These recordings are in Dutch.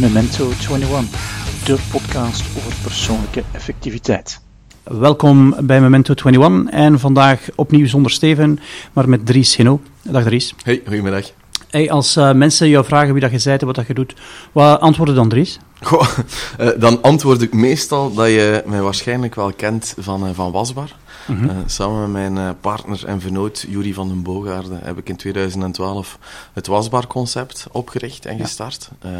Memento 21, de podcast over persoonlijke effectiviteit. Welkom bij Memento 21 en vandaag opnieuw zonder Steven, maar met Dries Hino. Dag Dries. Hey, goedemiddag. Hey, als uh, mensen jou vragen wie dat je bent en wat dat je doet, wat antwoorden dan Dries? Goh, uh, dan antwoord ik meestal dat je mij waarschijnlijk wel kent van, uh, van Wasbar. Mm -hmm. uh, samen met mijn uh, partner en vernoot Jury van den Boogaarde heb ik in 2012 het Wasbar-concept opgericht en gestart. Uh,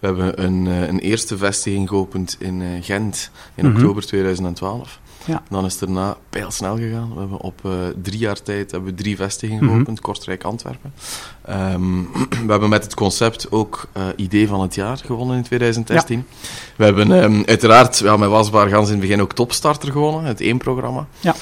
we hebben een, een, eerste vestiging geopend in Gent in mm -hmm. oktober 2012. Ja. Dan is het daarna pijlsnel gegaan. We hebben op drie jaar tijd hebben we drie vestigingen geopend, mm -hmm. Kortrijk, Antwerpen. Um, we hebben met het concept ook idee van het jaar gewonnen in 2016. Ja. We hebben um, uiteraard ja, met Wasbaar Gans in het begin ook Topstarter gewonnen, het één programma. Ja.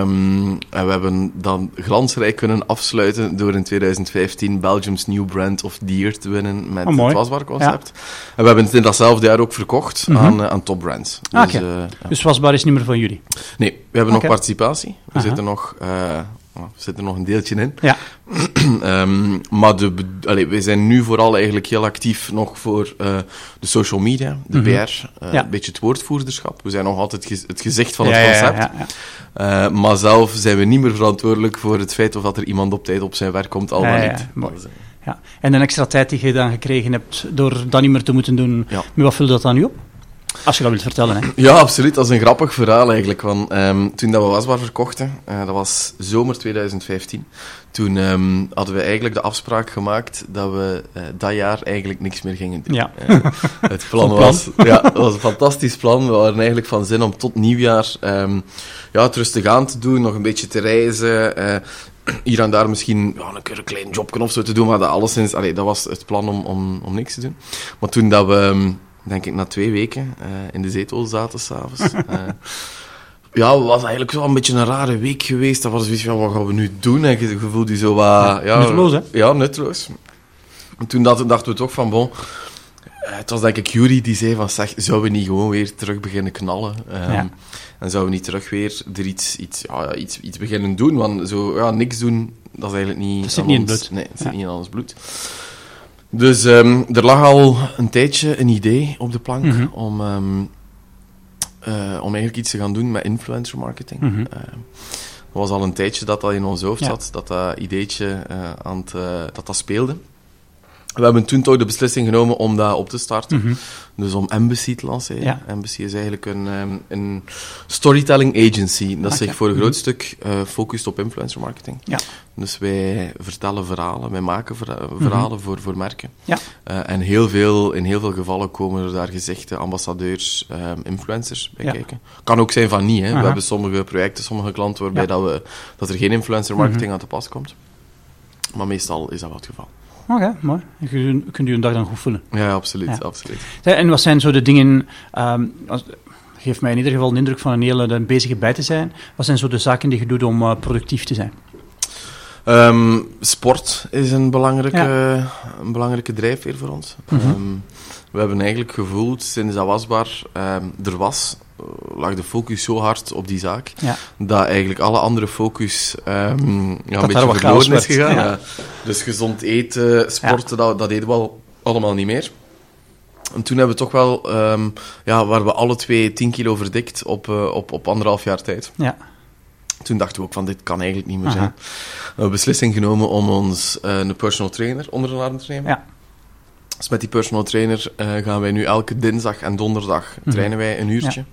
Um, en we hebben dan glansrijk kunnen afsluiten door in 2015 Belgium's New Brand of the Year te winnen met oh, het Wasbaar concept. Ja. En we hebben het in datzelfde jaar ook verkocht mm -hmm. aan, uh, aan topbrands. Ah, dus, okay. uh, ja. dus Wasbaar is niet meer van jullie? Nee, we hebben okay. nog participatie. We zitten nog... Uh, er zit er nog een deeltje in. Ja. um, maar de, allee, wij zijn nu vooral eigenlijk heel actief nog voor uh, de social media, de mm -hmm. PR, uh, ja. een beetje het woordvoerderschap. We zijn nog altijd het gezicht van het ja, concept. Ja, uh, maar zelf zijn we niet meer verantwoordelijk voor het feit of dat er iemand op tijd op zijn werk komt, al dan niet. Mooi. Ja. En de extra tijd die je dan gekregen hebt door dat niet meer te moeten doen, met wat vult dat dan nu op? Als je dat wilt vertellen, hè? Ja, absoluut. Dat is een grappig verhaal eigenlijk. Want um, toen dat we Wasbaar verkochten, uh, dat was zomer 2015, toen um, hadden we eigenlijk de afspraak gemaakt dat we uh, dat jaar eigenlijk niks meer gingen doen. Ja. Uh, het plan, plan, was, ja, het was een fantastisch plan. We waren eigenlijk van zin om tot nieuwjaar um, ja, het rustig aan te doen, nog een beetje te reizen, hier en daar misschien ja, een keer een klein jobje of zo te doen, maar dat alleszins, allee, dat was het plan om, om, om niks te doen. Maar toen dat we denk ik na twee weken uh, in de zetel zaten s'avonds. uh, ja, het was eigenlijk wel een beetje een rare week geweest. Dat was zoiets van, wat gaan we nu doen? En je voelde je zo wat... Ja, ja, nutteloos, hè? Ja, nutteloos. En toen dachten, dachten we toch van, bon... Het was denk ik Jury die zei van, zeg, zouden we niet gewoon weer terug beginnen knallen? Um, ja. En zouden we niet terug weer er iets, iets, ja, iets, iets beginnen doen? Want zo, ja, niks doen, dat is eigenlijk niet... Dat zit niet in bloed. Nee, dat zit niet in ons bloed. Dus um, er lag al een tijdje een idee op de plank Mm -hmm. om, um, uh, om eigenlijk iets te gaan doen met influencer marketing. Mhm. Uh, er was al een tijdje dat dat in ons hoofd Ja. zat, dat dat ideetje uh, aan het, dat dat speelde. We hebben toen toch de beslissing genomen om dat op te starten. Mhm. Dus om Embassy te lanceren. Ja. Embassy is eigenlijk een, um, een storytelling agency dat zich voor een Mhm. groot stuk uh, focust op influencer marketing. Ja. Dus wij vertellen verhalen, wij maken verha- verhalen voor, voor merken. Mhm. Ja. Uh, en heel veel, in heel veel gevallen komen er daar gezichte ambassadeurs, um, influencers bij kijken. Kan ook zijn van niet. Hè. We hebben sommige projecten, sommige klanten waarbij dat, we, dat er geen influencer marketing Mhm. aan te pas komt. Maar meestal is dat wel het geval. Oké, mooi. Je kunt- je een dag dan goed vullen. Ja, absoluut. Ja. absoluut. En wat zijn zo de dingen... ehm als, geeft mij in ieder geval de indruk van een hele een bezige bij te zijn. Wat zijn zo de zaken die je doet om uh, productief te zijn? Um, sport is een belangrijke, een belangrijke drijfveer voor ons. Mhm. um, we hebben eigenlijk gevoeld, sinds dat wasbaar um, er was, uh, lag de focus zo hard op die zaak, Ja. dat eigenlijk alle andere focus ja, een beetje verloren is gegaan. Ja. Dus gezond eten, sporten, dat, dat deden we al allemaal niet meer. En toen hebben we toch wel, ja, waren we alle twee 10 kilo verdikt op, uh, op, op anderhalf jaar tijd. Ja. Toen dachten we ook van, dit kan eigenlijk niet meer Aha. zijn. We hebben beslissing genomen om ons uh, een personal trainer onder de arm te nemen. Ja. Dus met die personal trainer uh, gaan wij nu elke dinsdag en donderdag Mhm. trainen wij een uurtje.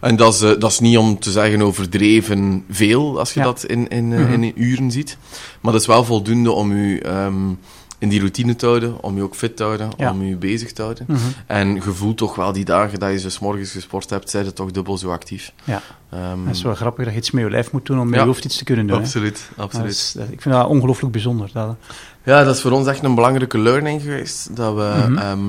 Ja. En dat is, uh, dat is niet om te zeggen overdreven veel, als je Ja. dat in, in, Mhm. in uren ziet. Maar dat is wel voldoende om u um, in die routine te houden, om je ook fit te houden, Ja. om je bezig te houden. Mhm. En je voelt toch wel die dagen dat je dus morgens gesport hebt, zijn je toch dubbel zo actief. Ja. Um, Het is wel grappig dat je iets met je lijf moet doen om met je hoofd iets te kunnen doen. hè. absoluut, absoluut. Dat is- dat- ik vind dat ongelooflijk bijzonder. Dat, Ja, dat is voor ons echt een belangrijke learning geweest. Dat we Mhm. ehm,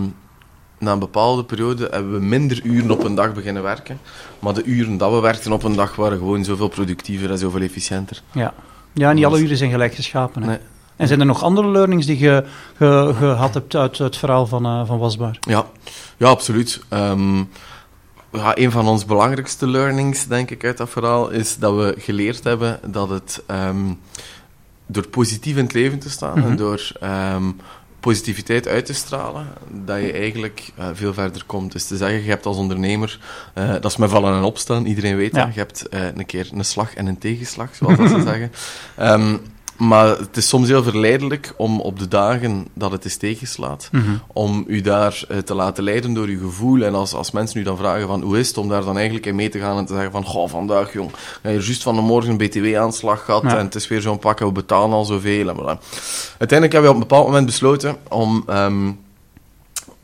na een bepaalde periode hebben we minder uren op een dag beginnen werken. Maar de uren dat we werkten op een dag waren gewoon zoveel productiever en zoveel efficiënter. ja. ja, niet alle uren zijn gelijk geschapen. Hè. Nee. En zijn er nog andere learnings die je ge, gehad hebt uit het verhaal van, uh, van Wasbaar? Ja, ja absoluut. Um, ja, een van onze belangrijkste learnings, denk ik, uit dat verhaal, is dat we geleerd hebben dat het um, door positief in het leven te staan Mhm. en door um, positiviteit uit te stralen, dat je eigenlijk uh, veel verder komt. Dus te zeggen, je hebt als ondernemer, uh, dat is met vallen en opstaan, iedereen weet dat, je hebt uh, een keer een slag en een tegenslag, zoals dat ze zeggen. Um, maar het is soms heel verleidelijk om op de dagen dat het is tegenslaat, mm -hmm. om u daar uh, te laten leiden door uw gevoel. En als, als mensen u dan vragen van hoe is het, om daar dan eigenlijk in mee te gaan en te zeggen van, goh, vandaag jong, je juist van de morgen een btw-aanslag gehad ja. en het is weer zo'n pak, we betalen al zoveel. En. Uiteindelijk hebben we op een bepaald moment besloten om... Um,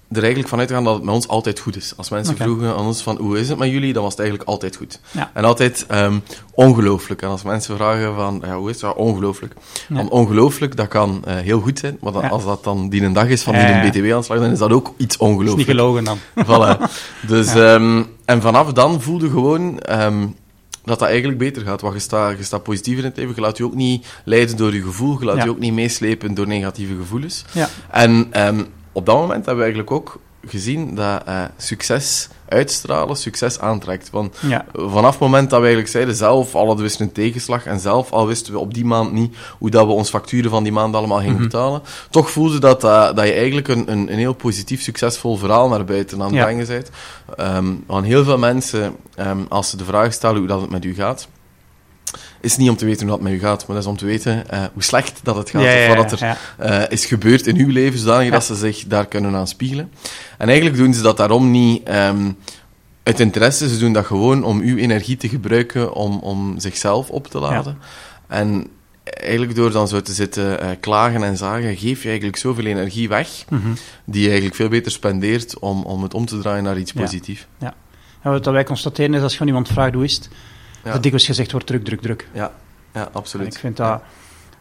er eigenlijk vanuit gaan dat het met ons altijd goed is. Als mensen okay. vroegen aan ons van hoe is het met jullie, dan was het eigenlijk altijd goed. Ja. En altijd um, ongelooflijk. En als mensen vragen van ja, hoe is het? Ja, ongelooflijk. Ja. Want ongelooflijk, dat kan uh, heel goed zijn, maar dan, als dat dan die een dag is van die ja. BTW-aanslag, dan is dat ook iets Dat is ongelooflijk. niet gelogen dan. Voilà. Dus, ehm, en vanaf dan voelde gewoon ehm, dat dat eigenlijk beter gaat. Want je staat, je staat positiever in het leven. Je laat je ook niet leiden door je gevoel. Je laat je ook niet meeslepen door negatieve gevoelens. Ja. En ehm, op dat moment hebben we eigenlijk ook gezien dat eh, succes uitstralen, succes aantrekt. Want Ja. vanaf het moment dat we eigenlijk zeiden, zelf al hadden we een tegenslag en zelf al wisten we op die maand niet hoe dat we ons facturen van die maand allemaal gingen Mhm. betalen, toch voelde dat, dat, dat je eigenlijk een, een, een heel positief, succesvol verhaal naar buiten aan het Ja. brengen bent. Ehm, want heel veel mensen, ehm, als ze de vraag stellen hoe dat het met u gaat, is niet om te weten hoe dat met u gaat, maar dat is om te weten eh, hoe slecht dat het gaat, Ja, ja, of wat er ja. eh, is gebeurd in uw leven, zodanig Ja. dat ze zich daar kunnen aan spiegelen. En eigenlijk doen ze dat daarom niet ehm, uit interesse, ze doen dat gewoon om uw energie te gebruiken om, om zichzelf op te laden. En eigenlijk door dan zo te zitten eh, klagen en zagen, geef je eigenlijk zoveel energie weg, Mhm. die je eigenlijk veel beter spendeert om, om het om te draaien naar iets Ja. positiefs. En wat wij constateren is, als je gewoon iemand vraagt hoe is het, Ja. Dat dikwijls gezegd wordt druk, druk, druk. Ja, ja En absoluut. ik vind dat...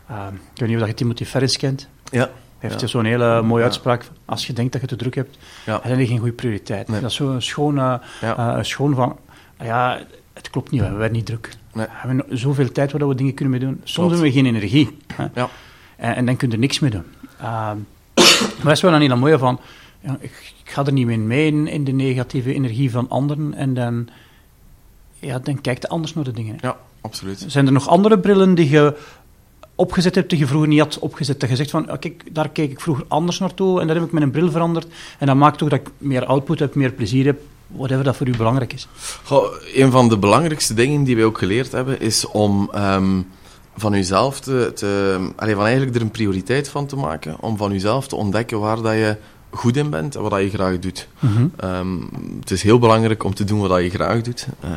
eh, ik weet niet of je Timothy Ferris kent. Ja, Hij heeft Ja. zo'n hele mooie uitspraak. Als je denkt dat je te druk hebt, Ja. dan heb je geen goede prioriteit. Nee. Dat is zo'n schoon, eh, ja, eh, schoon van... Ja, het klopt niet, we werden niet druk. Nee. We hebben zoveel tijd waar we dingen kunnen mee doen. Soms Klopt. hebben we geen energie. Hè? Ja. En, en dan kun je er niks mee doen. Ehm, maar dat is wel een hele mooie van... Ja, ik, ik ga er niet mee mee in, in de negatieve energie van anderen. En dan, ja, dan kijkt je anders naar de dingen. hè. ja, absoluut. Zijn er nog andere brillen die je opgezet hebt, die je vroeger niet had opgezet? Dat je zegt van, kijk, daar keek ik vroeger anders naartoe en daar heb ik mijn bril veranderd. En dat maakt ook dat ik meer output heb, meer plezier heb, whatever dat voor u belangrijk is. Goh, een van de belangrijkste dingen die wij ook geleerd hebben, is om ehm, van uzelf te, te allee, van eigenlijk er een prioriteit van te maken, om van uzelf te ontdekken waar dat je goed in bent en wat dat je graag doet. Ehm, het is heel belangrijk om te doen wat dat je graag doet. Eh,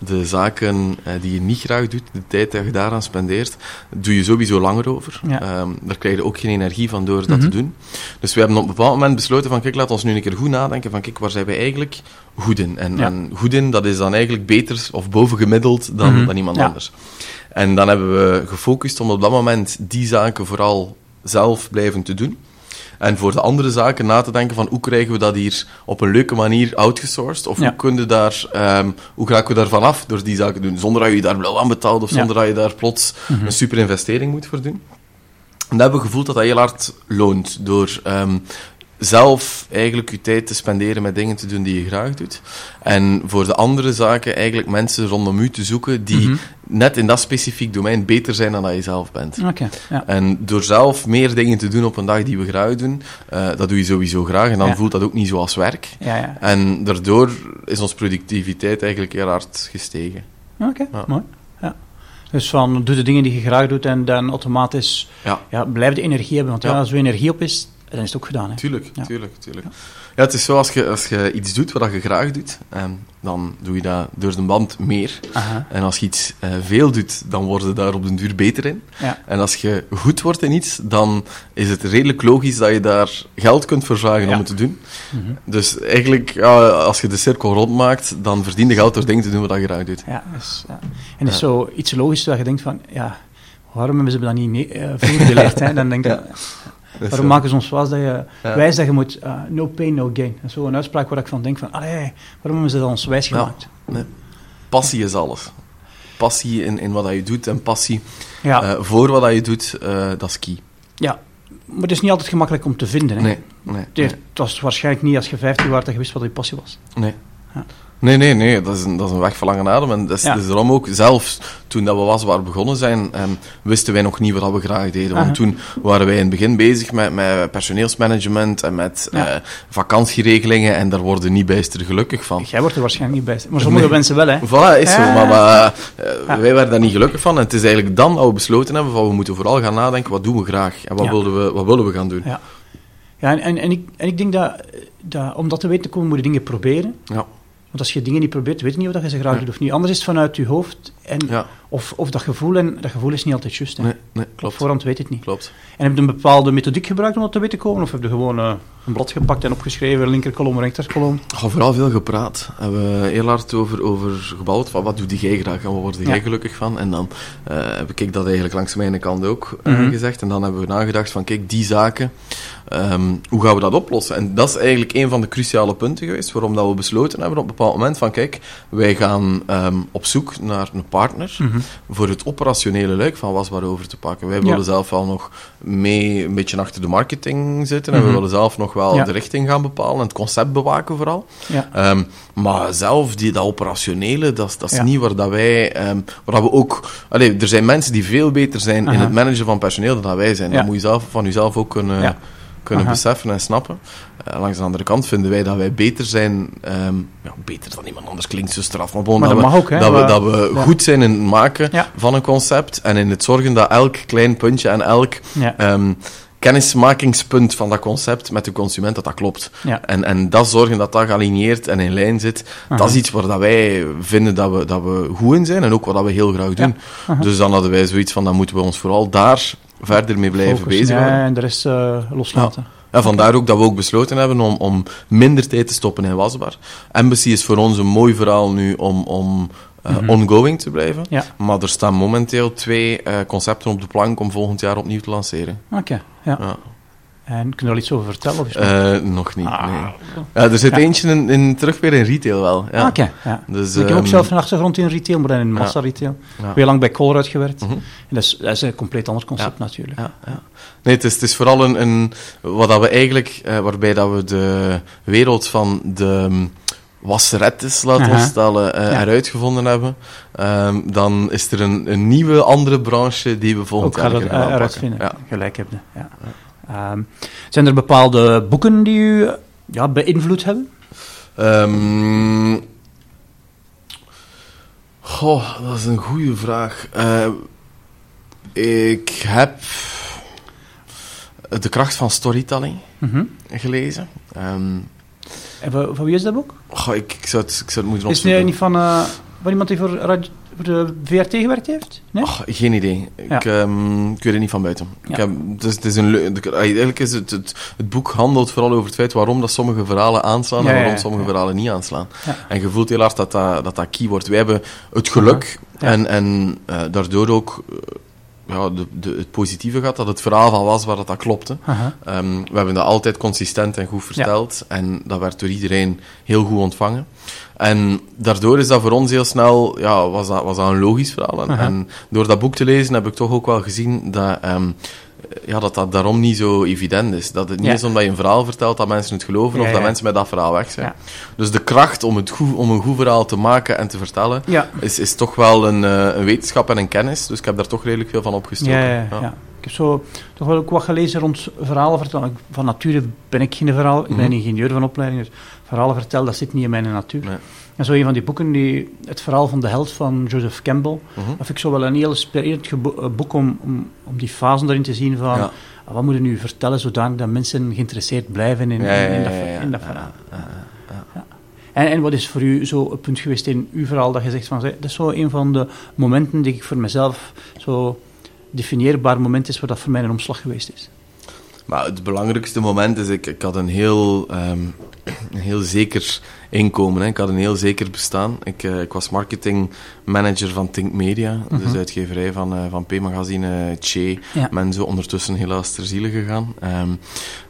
de zaken eh, die je niet graag doet, de tijd die je daaraan spendeert, doe je sowieso langer over. Ja. Ehm, daar krijg je ook geen energie van door dat Mhm. te doen. Dus we hebben op een bepaald moment besloten van, kijk, laat ons nu een keer goed nadenken van, kijk, waar zijn wij eigenlijk goed in? En, Ja. en goed in, dat is dan eigenlijk beter of bovengemiddeld dan, Mhm. dan iemand Ja. anders. En dan hebben we gefocust om op dat moment die zaken vooral zelf blijven te doen. En voor de andere zaken na te denken van hoe krijgen we dat hier op een leuke manier outgesourced? Of Ja. hoe, kunnen daar, ehm, hoe raken we daar vanaf door die zaken te doen? Zonder dat je daar blauw aan betaalt of Ja. zonder dat je daar plots Mhm. een super investering moet voor doen. En dat hebben we gevoeld dat dat heel hard loont. Door ehm, zelf eigenlijk je tijd te spenderen met dingen te doen die je graag doet. En voor de andere zaken eigenlijk mensen rondom u te zoeken die Mhm. net in dat specifiek domein beter zijn dan dat je zelf bent. Ja. En door zelf meer dingen te doen op een dag die we graag doen, eh, dat doe je sowieso graag. En dan Ja. voelt dat ook niet zo als werk. Ja, ja. En daardoor is onze productiviteit eigenlijk heel hard gestegen. Oké, Ja. mooi. Ja. Dus van, doe de dingen die je graag doet en dan automatisch Ja. blijf de energie hebben. Want als er energie op is, dan is het ook gedaan. Hè. Tuurlijk, Ja. tuurlijk, tuurlijk. Ja, het is zo, als je, als je iets doet wat je graag doet, ehm, dan doe je dat door de band meer. Aha. En als je iets eh, veel doet, dan word je daar op den duur beter in. Ja. En als je goed wordt in iets, dan is het redelijk logisch dat je daar geld kunt voor vragen Ja. om het te doen. Mhm. Dus eigenlijk, als je de cirkel rondmaakt, dan verdien je geld door dingen te doen wat je graag doet. Ja, dus, ja. En het is zo iets logisch dat je denkt van, ja, waarom hebben ze me dat niet mee, geleerd? hè? Dan denk je, waarom maken ze ons vast dat je Ja. wijs dat je moet, eh, no pain, no gain. Dat is zo'n uitspraak waar ik van denk van, allee, waarom hebben ze dat ons wijs Ja. gemaakt? Passie is alles. Passie in, in wat dat je doet en passie Ja, eh, voor wat dat je doet, eh, dat is key. ja. Maar het is niet altijd gemakkelijk om te vinden. Hè? Nee, nee, Het, nee, het was waarschijnlijk niet als je 15 was dat je wist wat je passie was. nee. Ja. Nee, nee, nee, dat is een, dat is een weg van lange adem. En dat is, Ja. is daarom ook, zelfs toen dat we Wasbaar begonnen zijn, ehm, wisten wij nog niet wat we graag deden. Want toen waren wij in het begin bezig met, met personeelsmanagement en met Ja. eh, vakantieregelingen en daar worden niet bijster gelukkig van. Jij wordt er waarschijnlijk niet bij. Maar sommige mensen wel, hè. Voilà, is zo. Maar, maar, eh, wij werden daar niet gelukkig van. En het is eigenlijk dan dat we besloten hebben van we moeten vooral gaan nadenken, wat doen we graag? En wat, willen, we, wat willen we gaan doen? Ja. Ja, en, en, en, ik, en ik denk dat, dat om dat te weten te komen, moet je dingen proberen. Ja. Want als je dingen niet probeert, weet je niet of dat je ze graag doet of niet. Anders is het vanuit je hoofd. En, Ja, of, of dat gevoel, en dat gevoel is niet altijd juist. Hè. nee, nee, Op klopt. voorhand weet je het niet. Klopt. En heb je een bepaalde methodiek gebruikt om dat te weten te komen? Of heb je gewoon eh, een blad gepakt en opgeschreven, linkerkolom, rechterkolom? Heb vooral veel gepraat. We hebben heel hard over, over gebouwd van wat doe jij graag en wat word jij Ja. gelukkig van. En dan eh, heb ik dat eigenlijk langs mijn kant ook eh, Mhm. gezegd. En dan hebben we nagedacht van kijk, die zaken, ehm, hoe gaan we dat oplossen? En dat is eigenlijk een van de cruciale punten geweest waarom dat we besloten hebben op een bepaald moment van kijk, wij gaan ehm, op zoek naar een partner voor het operationele luik van Wasbaar over te pakken. Wij Ja. willen zelf wel nog mee een beetje achter de marketing zitten en we Mhm. willen zelf nog wel Ja. de richting gaan bepalen en het concept bewaken vooral. Ja. Ehm, maar zelf, die, dat operationele, dat, is- dat is niet waar dat wij... ehm, waar dat we ook... Allee, er zijn mensen die veel beter zijn in het managen van personeel dan dat wij zijn. Dat moet je zelf, van jezelf ook kunnen. Kunnen Aha. beseffen en snappen. Eh, langs de andere kant vinden wij dat wij beter zijn... ehm, ja, beter dan iemand anders klinkt zo straf. Maar, gewoon Maar dat, dat we, ook, dat, we, maar- dat we ja. goed zijn in het maken Ja. van een concept en in het zorgen dat elk klein puntje en elk... Ehm, kennismakingspunt van dat concept met de consument, dat dat klopt. Ja. En, en dat zorgen dat dat gealigneerd en in lijn zit, Aha. dat is iets waar dat wij vinden dat we, dat we goed in zijn en ook wat dat we heel graag doen. Dus dan hadden wij zoiets van, dan moeten we ons vooral daar verder mee blijven Focus, bezighouden. ja, en de rest eh, loslaten. Ja, vandaar ook dat we ook besloten hebben om, om minder tijd te stoppen in Wasbaar. Embassy is voor ons een mooi verhaal nu om, om eh, Mhm. ongoing te blijven. Ja. Maar er staan momenteel twee eh, concepten op de plank om volgend jaar opnieuw te lanceren. Oké, ja. Ja. En kun je er al iets over vertellen? Of Eh, nog niet, Ah. nee. Ja, er zit Ja. eentje in, in, terug weer in retail wel. Ja. Ah, Oké, ja. Dus, ik heb ook ehm, zelf een achtergrond in retail, maar dan in massa retail. ja. Heel lang bij Colruyt gewerkt. Mhm. En dat is, dat is een compleet ander concept natuurlijk. Ja, ja. Nee, het is, het is vooral een, een wat dat we eigenlijk, eh, waarbij dat we de wereld van de um, wasserettes, laten we stellen, Ja. eruit gevonden hebben. Ehm, dan is er een, een nieuwe, andere branche die we volgend Ook jaar gaan eruit vinden. Gelijk hebben. Ja. Ehm, zijn er bepaalde boeken die u ja, beïnvloed hebben? Ehm, goh, dat is een goede vraag. Eh, ik heb De kracht van storytelling Mhm. gelezen. Ehm, En van, wie is dat boek? goh, ik, ik, zou het, ik zou het moeten Is het opzoeken. niet van, eh, van iemand die voor de VRT gewerkt heeft? Nee? Och, geen idee. Ja. Ik, ehm, ik weet het niet van buiten. Ja. Ik heb, het is, het is een, eigenlijk is het, het, het boek handelt vooral over het feit waarom dat sommige verhalen aanslaan Ja, en waarom sommige verhalen niet aanslaan. Ja. En je voelt heel hard dat dat, dat, dat key wordt. Wij hebben het geluk en, en eh, daardoor ook eh, ja, de, de, het positieve gehad dat het verhaal van was waar dat, dat klopte. Ehm, we hebben dat altijd consistent en goed verteld. En dat werd door iedereen heel goed ontvangen. En daardoor is dat voor ons heel snel, ja, was dat, was dat een logisch verhaal. En, door dat boek te lezen heb ik toch ook wel gezien dat, ehm, ja, dat dat daarom niet zo evident is. Dat het niet Ja. is omdat je een verhaal vertelt dat mensen het geloven Ja, of dat mensen met dat verhaal weg zijn. Dus de kracht om, het goed, om een goed verhaal te maken en te vertellen, is, is toch wel een, eh, een wetenschap en een kennis. Dus ik heb daar toch redelijk veel van opgestoken. Ja. Ik heb zo toch wel ook wat gelezen rond verhalen vertellen. Van nature ben ik geen verhaal, ik ben Mhm. ingenieur van opleiding, dus verhalen vertellen, dat zit niet in mijn natuur. Nee. En zo een van die boeken, die, het verhaal van de held van Joseph Campbell, Mhm. dat vind ik zo wel een heel inspirerend eh, boek om, om, om die fasen erin te zien van, Ja. ah, wat moet je nu vertellen zodanig dat mensen geïnteresseerd blijven in, in, in dat, in verhaal. ja, ja. Ja. En, en wat is voor u zo een punt geweest in uw verhaal dat je zegt van, dat is zo een van de momenten die ik voor mezelf zo definieerbaar moment is waar dat voor mij een omslag geweest is. Maar het belangrijkste moment is, ik, ik had een heel, ehm, een heel zeker inkomen. Hè. Ik had een heel zeker bestaan. Ik, eh, ik was marketingmanager van Think Media, dus Mhm. uitgeverij van, eh, van P-magazine, Che. Ja. Mensen ondertussen helaas ter ziele gegaan. Ehm,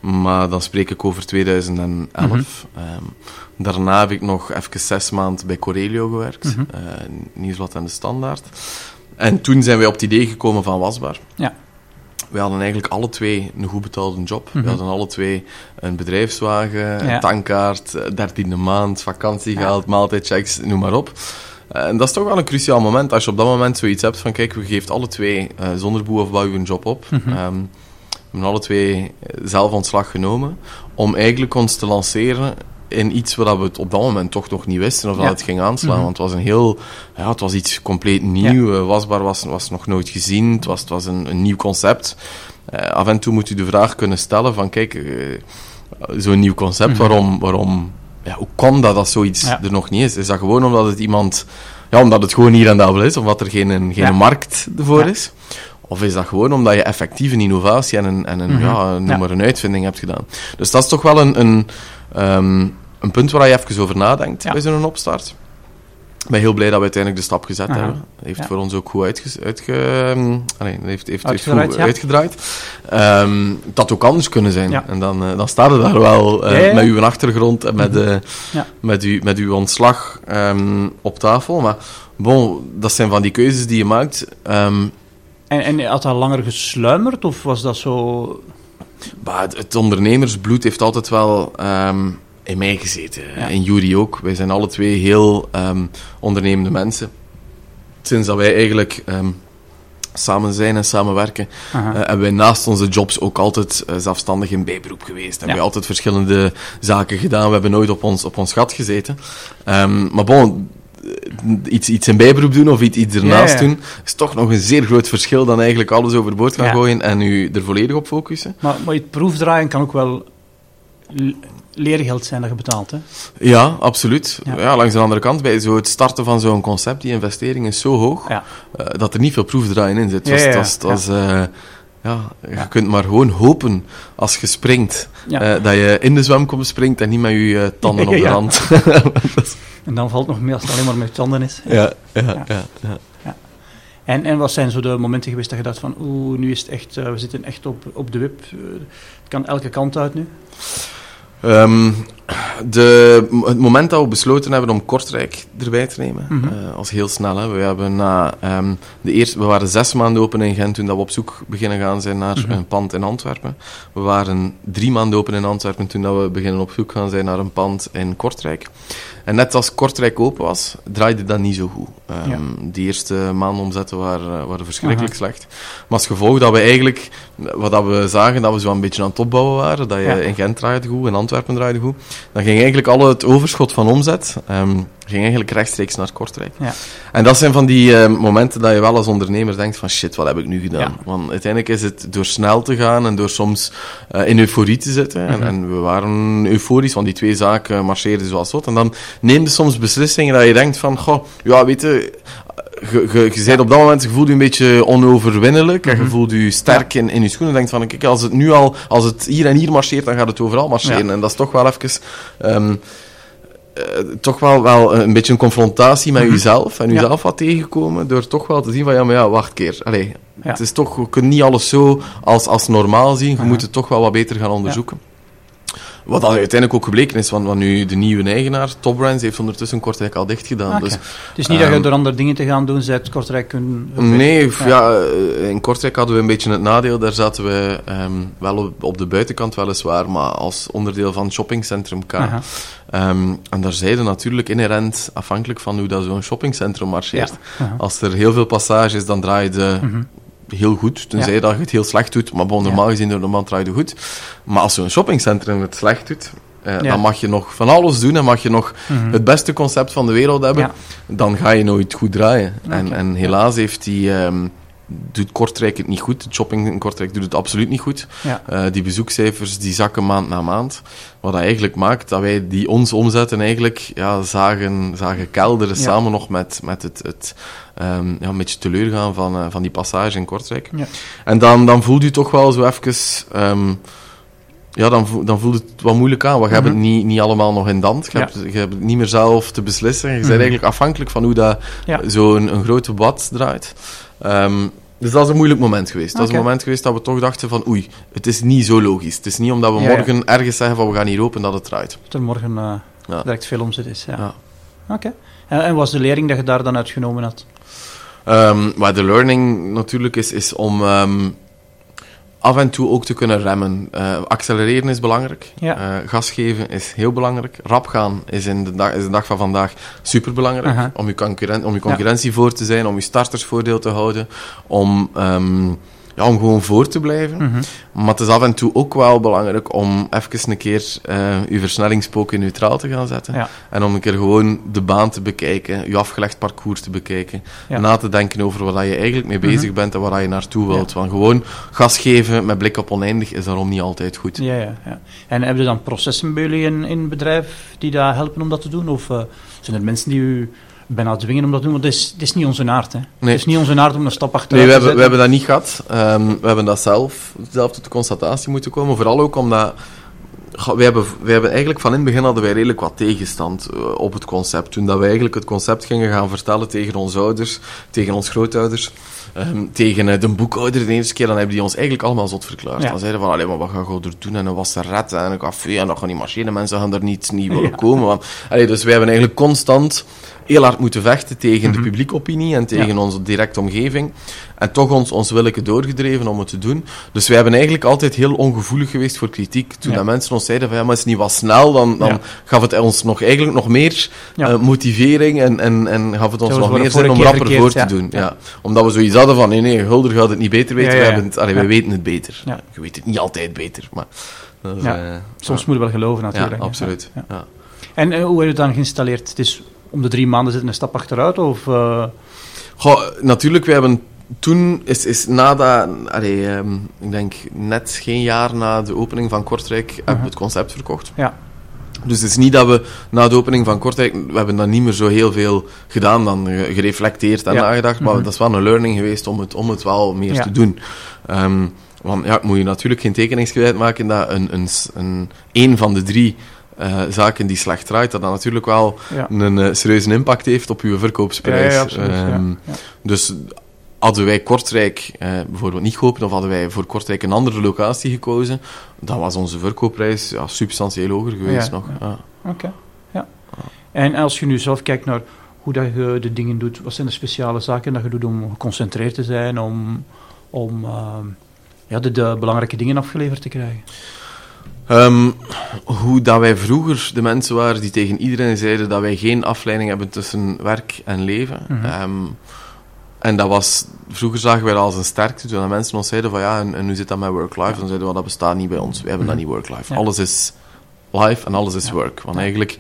maar dan spreek ik over 2011. Mhm. Ehm, daarna heb ik nog even zes maanden bij Corelio gewerkt, Mhm. eh, Nieuwsblad en de Standaard. En toen zijn wij op het idee gekomen van Wasbaar. Ja. We hadden eigenlijk alle twee een goed betaalde job. Mhm. We hadden alle twee een bedrijfswagen, Ja. een tankkaart, eh, dertiende maand, vakantiegeld, maaltijdchecks, noem maar op. Eh, En dat is toch wel een cruciaal moment als je op dat moment zoiets hebt van kijk, we geeft alle twee eh, zonder boe of bouw een job op. Mhm. Ehm, we hebben alle twee zelf ontslag genomen om eigenlijk ons te lanceren in iets waar we het op dat moment toch nog niet wisten of dat Ja. het ging aanslaan. Mhm. Want het was een heel, ja, het was iets compleet nieuw. Eh, Wasbaar was, was nog nooit gezien. Het was, het was een, een nieuw concept. Eh, af en toe moet u de vraag kunnen stellen van kijk, eh, zo'n nieuw concept, Mhm. waarom, waarom, ja, hoe kan dat dat zoiets Ja. er nog niet is? Is dat gewoon omdat het iemand, ja, omdat het gewoon hier en daar wel is, omdat er geen, geen markt ervoor is? Of is dat gewoon omdat je effectief een innovatie en een, en een, Mhm. ja, noem maar een uitvinding hebt gedaan? Dus dat is toch wel een, een, ehm, een punt waar je even over nadenkt Ja. bij zo'n opstart. Ik ben heel blij dat we uiteindelijk de stap gezet Aha. hebben. Heeft Ja. voor ons ook goed uitge, uitge, ehm, allee, heeft, heeft, heeft Uitgedraaid, goed ja. uitgedraaid. Ehm, dat ook anders kunnen zijn. Ja. En dan, eh, dan staat er daar wel eh, met uw achtergrond en met, eh, Ja. met, uw, met uw ontslag op tafel. Maar bon, dat zijn van die keuzes die je maakt. En, en had dat langer gesluimerd, of was dat zo... Maar het, het ondernemersbloed heeft altijd wel ehm, in mij gezeten. Ja. In Jury ook. Wij zijn alle twee heel ehm, ondernemende mensen. Sinds dat wij eigenlijk ehm, samen zijn en samenwerken, eh, hebben wij naast onze jobs ook altijd eh, zelfstandig in bijberoep geweest. Hebben Ja. wij altijd verschillende zaken gedaan. We hebben nooit op ons, op ons gat gezeten. Maar bon, iets, iets in bijberoep doen of iets, iets ernaast Ja, ja. doen, is toch nog een zeer groot verschil dan eigenlijk alles overboord gaan Ja. gooien en u er volledig op focussen. Maar, maar het proefdraaien kan ook wel leergeld zijn dat je betaalt, hè? Ja, absoluut. Ja. Ja. langs de andere kant, bij zo het starten van zo'n concept, die investering is zo hoog, Ja. eh, dat er niet veel proefdraaien in zit. Ja. dat ja, je kunt maar gewoon hopen als je springt, Ja. eh, dat je in de zwemkom springt en niet met je eh, tanden op de rand. En dan valt nog meer als het alleen maar met tanden is. ja, ja, Ja. ja. ja. En, en wat zijn zo de momenten geweest dat je dacht van, oeh, nu is het echt, eh, we zitten echt op, op de wip. het kan elke kant uit nu. Ehm, de, het moment dat we besloten hebben om Kortrijk erbij te nemen, eh, als heel snel. Hè. We, hebben na, ehm, de eerste, we waren zes maanden open in Gent toen dat we op zoek beginnen gaan zijn naar Mhm. een pand in Antwerpen. We waren drie maanden open in Antwerpen toen dat we beginnen op zoek gaan zijn naar een pand in Kortrijk. En net als Kortrijk open was, draaide dat niet zo goed. Ja. Die eerste maanden omzetten waren, waren verschrikkelijk slecht. Maar als gevolg dat we eigenlijk, wat dat we zagen, dat we zo een beetje aan het opbouwen waren, dat je Ja. in Gent draaide goed, in Antwerpen draaide goed, dan ging eigenlijk al het overschot van omzet. Ehm, ging eigenlijk rechtstreeks naar Kortrijk. Ja. En dat zijn van die eh, momenten dat je wel als ondernemer denkt van shit, wat heb ik nu gedaan? Ja. Want uiteindelijk is het door snel te gaan en door soms eh, in euforie te zitten. en, Mhm. en we waren euforisch, want die twee zaken marcheerden zoals wat. En dan neem je soms beslissingen dat je denkt van, goh, ja, weet je, je, je, op dat moment, je voelt je een beetje onoverwinnelijk en je Mhm. voelt je sterk in, in je schoenen. En denkt van, kijk, als het nu al, als het hier en hier marcheert, dan gaat het overal marcheren. Ja. En dat is toch wel even... ehm, eh, toch wel, wel een beetje een confrontatie met Mhm. jezelf en Ja. jezelf wat tegenkomen, door toch wel te zien van, ja, maar ja, wacht keer. Allee, het is toch, je kunt niet alles zo als, als normaal zien, je moet het toch wel wat beter gaan onderzoeken. Wat dan uiteindelijk ook gebleken is, want, want nu de nieuwe eigenaar, Top Brands, heeft ondertussen Kortrijk al dicht gedaan. Oké. Dus Het is niet dat je Ehm, door andere dingen te gaan doen, zij het Kortrijk kunnen... Nee, Ja. ja. eh, in Kortrijk hadden we een beetje het nadeel. Daar zaten we ehm, wel op, op de buitenkant weliswaar, maar als onderdeel van shoppingcentrum K. Ehm, en daar zeiden natuurlijk inherent, afhankelijk van hoe dat zo'n shoppingcentrum marcheert. Ja. Als er heel veel passage is, dan draai je Mhm. heel goed. Tenzij Ja. dat je het heel slecht doet. Maar bon, normaal gezien door de man draai je goed. Maar als zo'n shoppingcentrum het slecht doet, eh, Ja. dan mag je nog van alles doen en mag je nog Mhm. het beste concept van de wereld hebben. Ja. Dan ga je nooit goed draaien. En, en helaas heeft die... ehm, doet Kortrijk het niet goed. Het shopping in Kortrijk doet het absoluut niet goed. Ja. Eh, die bezoekcijfers die zakken maand na maand. Wat dat eigenlijk maakt dat wij die ons omzetten eigenlijk ja, zagen, zagen kelderen Ja. samen nog met, met het, het ehm, ja, een beetje teleurgaan van, eh, van die passage in Kortrijk. Ja. En dan, dan voelt u toch wel zo even... ehm, ja, dan, dan voelt het wat moeilijk aan. Want je hebt Mhm. het niet, niet allemaal nog in dand. Je, Ja. hebt, je hebt het niet meer zelf te beslissen. Je bent Mhm. eigenlijk afhankelijk van hoe dat Ja. zo'n een grote bad draait. Ehm, dus dat is een moeilijk moment geweest. Dat is een moment geweest dat we toch dachten van oei, het is niet zo logisch. Het is niet omdat we Ja, ja. morgen ergens zeggen van we gaan hier open dat het draait. Dat er morgen eh, Ja. direct veel omzet is. Ja. Ja. Oké. En, en was de lering dat je daar dan uitgenomen had? Ehm, maar de learning natuurlijk is, is om, ehm, af en toe ook te kunnen remmen. Uh, accelereren is belangrijk. Ja. Uh, gas geven is heel belangrijk. Rap gaan is in de dag, is de dag van vandaag superbelangrijk. Aha. Om je, concurren om je concurrentie voor te zijn, om je startersvoordeel te houden, om, ehm, ja, om gewoon voor te blijven. Mhm. Maar het is af en toe ook wel belangrijk om even een keer eh je versnellingspoken neutraal te gaan zetten. Ja. En om een keer gewoon de baan te bekijken, je afgelegd parcours te bekijken. Ja. Na te denken over wat je eigenlijk mee bezig Mhm. bent en waar je naartoe wilt. Want gewoon gas geven met blik op oneindig is daarom niet altijd goed. Ja, ja, ja. En hebben er dan processen bij jullie in, in het bedrijf die daar helpen om dat te doen? Of eh, zijn er mensen die u bijna dwingen om dat te doen? Want het is, het is niet onze aard, hè? Het is niet onze aard om een stap achteruit Nee, we te hebben, we zetten. hebben dat niet gehad. Ehm, we hebben dat zelf, zelf tot de constatatie moeten komen. Vooral ook omdat... Wij hebben, wij hebben eigenlijk van in het begin hadden wij redelijk wat tegenstand eh, op het concept. Toen dat wij eigenlijk het concept gingen gaan vertellen tegen onze ouders, tegen onze grootouders, ehm, tegen eh, de boekhouder de eerste keer, dan hebben die ons eigenlijk allemaal zot verklaard. Ja. Dan zeiden van, allee, maar wat ga je er doen? En een wasseret en een café en dan gaan die machine, mensen gaan er niet, niet willen Ja. komen. Want, allee, dus wij hebben eigenlijk constant heel hard moeten vechten tegen Mhm. de publieke opinie en tegen Ja. onze directe omgeving. En toch ons, ons willeke doorgedreven om het te doen. Dus wij hebben eigenlijk altijd heel ongevoelig geweest voor kritiek. Toen Ja. dat mensen ons zeiden van ja, maar is het niet wat snel, dan, dan Ja. gaf het ons nog eigenlijk nog meer Ja. eh, motivering en, en, en gaf het ons nog we meer zin om rapper verkeerd, voor te doen. Ja. Omdat we zoiets hadden van nee, nee, Hulder gaat het niet beter weten. Ja. hebben het, allee, wij weten het beter. Je weet het niet altijd beter, maar... is, eh, Soms moet je wel geloven, natuurlijk. ja, absoluut. En eh, hoe heb je het dan geïnstalleerd? Het is om de drie maanden zitten een stap achteruit? Of, Goh, natuurlijk, we hebben toen, is, is na dat, allee, ehm, ik denk net geen jaar na de opening van Kortrijk, hebben Mhm. we het concept verkocht. Ja. Dus het is niet dat we na de opening van Kortrijk, we hebben dan niet meer zo heel veel gedaan, dan ge- gereflecteerd en Ja. nagedacht, maar Mhm. dat is wel een learning geweest om het, om het wel meer Ja. te doen. Ehm, want ja, moet je natuurlijk geen tekeningsgewijd maken dat een, een, een, een van de drie eh, zaken die slecht draait, dat dat natuurlijk wel ja. een eh, serieuze impact heeft op uw verkoopsprijs. Ja, ja, absoluut. Ehm. Dus hadden wij Kortrijk eh, bijvoorbeeld niet geopend, of hadden wij voor Kortrijk een andere locatie gekozen, dan was onze verkoopprijs ja, substantieel hoger geweest Ja, nog. ja. Oké, ja. En als je nu zelf kijkt naar hoe dat je de dingen doet, wat zijn de speciale zaken dat je doet om geconcentreerd te zijn, om, om ehm, ja, de, de belangrijke dingen afgeleverd te krijgen? Ehm, hoe dat wij vroeger de mensen waren die tegen iedereen zeiden dat wij geen afleiding hebben tussen werk en leven. Mhm. Ehm, en dat was, vroeger zagen wij dat als een sterkte. Toen mensen ons zeiden van ja, en, en hoe zit dat met work-life? Dan zeiden we, dat bestaat niet bij ons. We hebben Mhm. dat niet work-life. Alles is life en alles is work. Want eigenlijk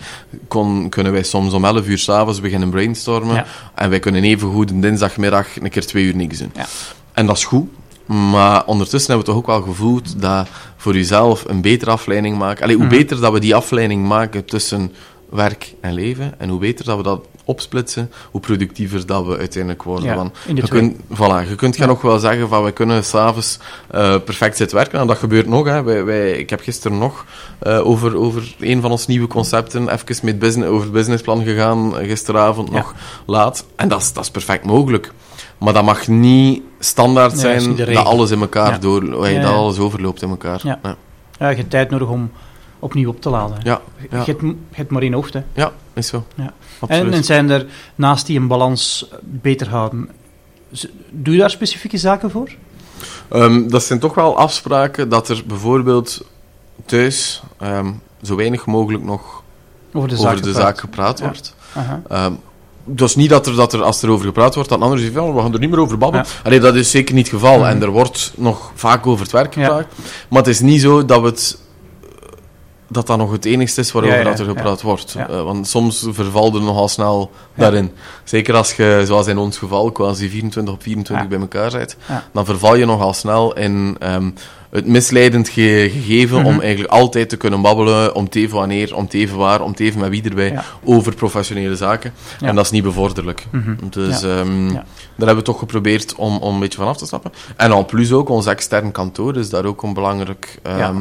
kon, kunnen wij soms om 11 uur s'avonds beginnen brainstormen. En wij kunnen even goed een dinsdagmiddag een keer twee uur niks doen. Ja. En dat is goed. Maar ondertussen hebben we toch ook wel gevoeld dat voor jezelf een betere afleiding maken. Allee, hoe Mhm. beter dat we die afleiding maken tussen werk en leven, en hoe beter dat we dat opsplitsen, hoe productiever dat we uiteindelijk worden. Ja, je kunt, voilà, je kunt gaan Ja. nog wel zeggen van we kunnen s'avonds eh perfect zitten werken. En dat gebeurt nog. Hè. Wij, wij, ik heb gisteren nog eh, over, over een van onze nieuwe concepten even met business, over het businessplan gegaan, gisteravond Ja. nog laat. En dat is, dat is perfect mogelijk. Maar dat mag niet standaard Nee, zijn dat alles in elkaar door, dat alles overloopt in elkaar. Ja. ja. Je hebt tijd nodig om opnieuw op te laden. Ja, Je, hebt, je hebt maar één hoofd. Hè. Ja, is zo. Ja. Absoluut. En, en zijn er naast die een balans beter houden, doe je daar specifieke zaken voor? Ehm, dat zijn toch wel afspraken dat er bijvoorbeeld thuis ehm, zo weinig mogelijk nog Over de zaak. over de gepraat? zaak gepraat Ja. wordt. Aha. Ehm, dus niet dat er, dat er, als er over gepraat wordt, dat een ander zegt, ja, we gaan er niet meer over babbelen. Allee, dat is zeker niet het geval. Mhm. En er wordt nog vaak over het werk Ja. gepraat. Maar het is niet zo dat we het dat dat nog het enigste is waarover Ja, ja, dat er gepraat wordt. Eh, want soms vervalde er nogal snel daarin. Zeker als je, zoals in ons geval, quasi 24 op 24 Ja. bij elkaar bent, Ja. dan verval je nogal snel in ehm, het misleidend ge- gegeven Mhm. om eigenlijk altijd te kunnen babbelen, om te even wanneer, om te even waar, om te even met wie erbij, Ja. over professionele zaken. Ja. En dat is niet bevorderlijk. Mhm. Dus Ja. ehm, daar hebben we toch geprobeerd om, om een beetje van af te stappen. En al plus ook, ons extern kantoor is daar ook een belangrijk... Ja. Dat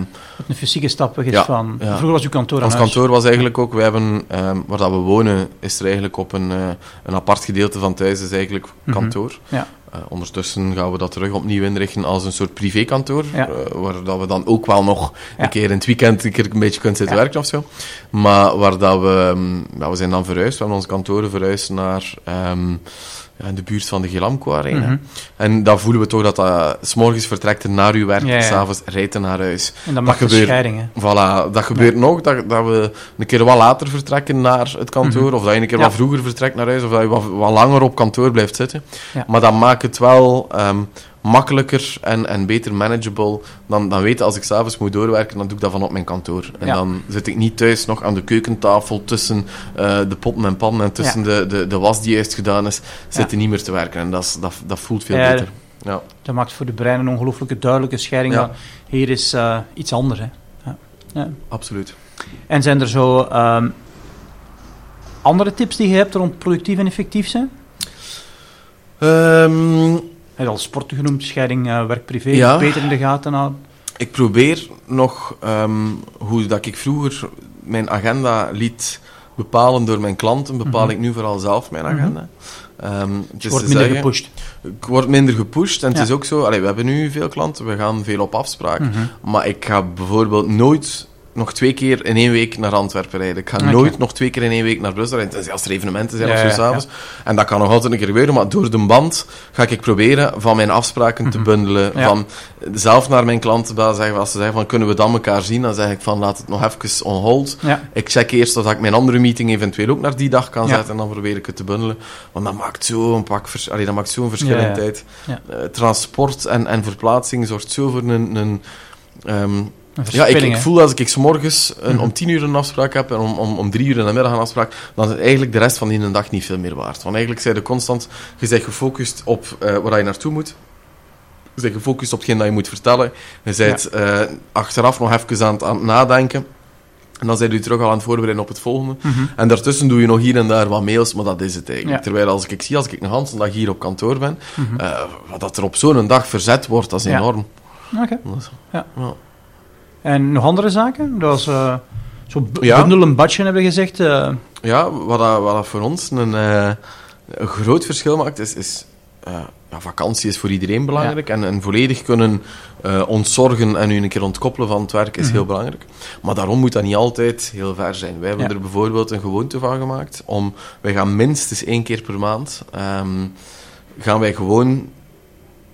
een fysieke stap is van... Vroeger was uw kantoor aan ons huis. kantoor was eigenlijk ook, we hebben, ehm, waar dat we wonen, is er eigenlijk op een, eh, een apart gedeelte van thuis, is eigenlijk Mhm. kantoor. Ja. Ondertussen gaan we dat terug opnieuw inrichten als een soort privékantoor, Ja. eh, waar dat we dan ook wel nog Ja. een keer in het weekend een, keer een beetje kunnen zitten Ja. werken of zo. Maar waar dat we, ja, we zijn dan verhuisd, we hebben onze kantoren verhuisd naar, ehm, ja, in de buurt van de Gelamco Arena. Mhm. En dan voelen we toch dat dat... s morgens vertrekt hij naar uw werk, Ja, ja. s'avonds rijdt naar huis. En dan maakt gebeurt- scheiding. Voilà, dat gebeurt nog, dat, dat we een keer wat later vertrekken naar het kantoor, of dat je een keer Mhm. Wat vroeger vertrekt naar huis, of dat je wat, wat langer op kantoor blijft zitten. Maar dat maakt het wel ehm, makkelijker en, en beter manageable dan, dan weten als ik s'avonds moet doorwerken, dan doe ik dat van op mijn kantoor. En Ja. dan zit ik niet thuis nog aan de keukentafel tussen eh, de potten en pannen en tussen de, de, de was die juist gedaan is, zitten niet meer te werken. En dat, is, dat, dat voelt veel Ja, beter. Ja. Dat maakt voor de brein een ongelooflijke duidelijke scheiding. Ja. van, hier is eh, iets anders. Hè. Ja. Ja. Absoluut. En zijn er zo ehm, andere tips die je hebt rond productief en effectief zijn? Ehm, Je hebt al sporten genoemd, scheiding eh, werk-privé, Ja. beter in de gaten houden. Ik probeer nog ehm, hoe dat ik vroeger mijn agenda liet bepalen door mijn klanten, bepaal Mhm. ik nu vooral zelf mijn agenda. Ehm, het Je is wordt minder zeggen, gepusht. Ik word minder gepusht en Ja. het is ook zo, allee, we hebben nu veel klanten, we gaan veel op afspraak, Mhm. maar ik ga bijvoorbeeld nooit nog twee keer in één week naar Antwerpen rijden. Ik ga nooit nog twee keer in één week naar Brussel rijden, tenzij als er evenementen zijn Ja, of zo ja, s'avonds. En dat kan nog altijd een keer gebeuren, maar door de band ga ik proberen van mijn afspraken te Mhm. bundelen. Van zelf naar mijn klanten bellen, zeggen, als ze zeggen van kunnen we dan elkaar zien, dan zeg ik van laat het nog even on hold. Ik check eerst of ik mijn andere meeting eventueel ook naar die dag kan zetten en dan probeer ik het te bundelen. Want dat maakt zo'n pak vers- allee, dat maakt zo'n verschil in tijd. Eh, transport en, en verplaatsing zorgt zo voor een... een ehm, Een ja, ik, ik voel als ik 's morgens een, Mhm. om tien uur een afspraak heb en om, om, om drie uur in de middag een afspraak, dan is eigenlijk de rest van die dag niet veel meer waard. Want eigenlijk zijn je constant, je bent gefocust op eh, waar je naartoe moet. Je bent gefocust op hetgeen dat je moet vertellen. Je bent eh, achteraf nog even aan het, aan het nadenken. En dan zijn je terug al aan het voorbereiden op het volgende. Mhm. En daartussen doe je nog hier en daar wat mails, maar dat is het eigenlijk. Ja. Terwijl als ik, ik zie, als ik een hele dag hier op kantoor ben, Mhm. eh, wat dat er op zo'n dag verzet wordt, dat is Ja. enorm. Oké. Ja. En nog andere zaken? Dat was eh, zo b- Ja. bundel een badje, hebben we gezegd. eh, Ja, wat dat, wat dat voor ons een, eh, een groot verschil maakt, is, is eh, ja, vakantie is voor iedereen belangrijk. En, en volledig kunnen eh, ontzorgen en u een keer ontkoppelen van het werk is Mhm. heel belangrijk. Maar daarom moet dat niet altijd heel ver zijn. Wij hebben er bijvoorbeeld een gewoonte van gemaakt om, wij gaan minstens één keer per maand, ehm, gaan wij gewoon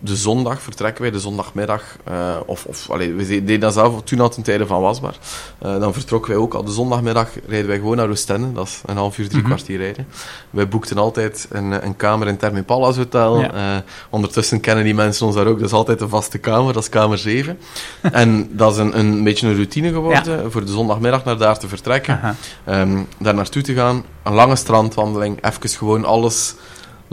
de zondag vertrekken wij, de zondagmiddag. eh, of, of allee, we deden dat zelf toen al ten tijde van Wasbaar. Eh, dan vertrokken wij ook al de zondagmiddag, rijden wij gewoon naar Oostende. Dat is een half uur, drie Mhm. kwartier rijden. Wij boekten altijd een, een kamer in Terme Palace Hotel. Ja. Eh, ondertussen kennen die mensen ons daar ook. Dat is altijd een vaste kamer, dat is kamer 7. en dat is een, een beetje een routine geworden, voor de zondagmiddag naar daar te vertrekken. Ehm, daar naartoe te gaan, een lange strandwandeling, even gewoon alles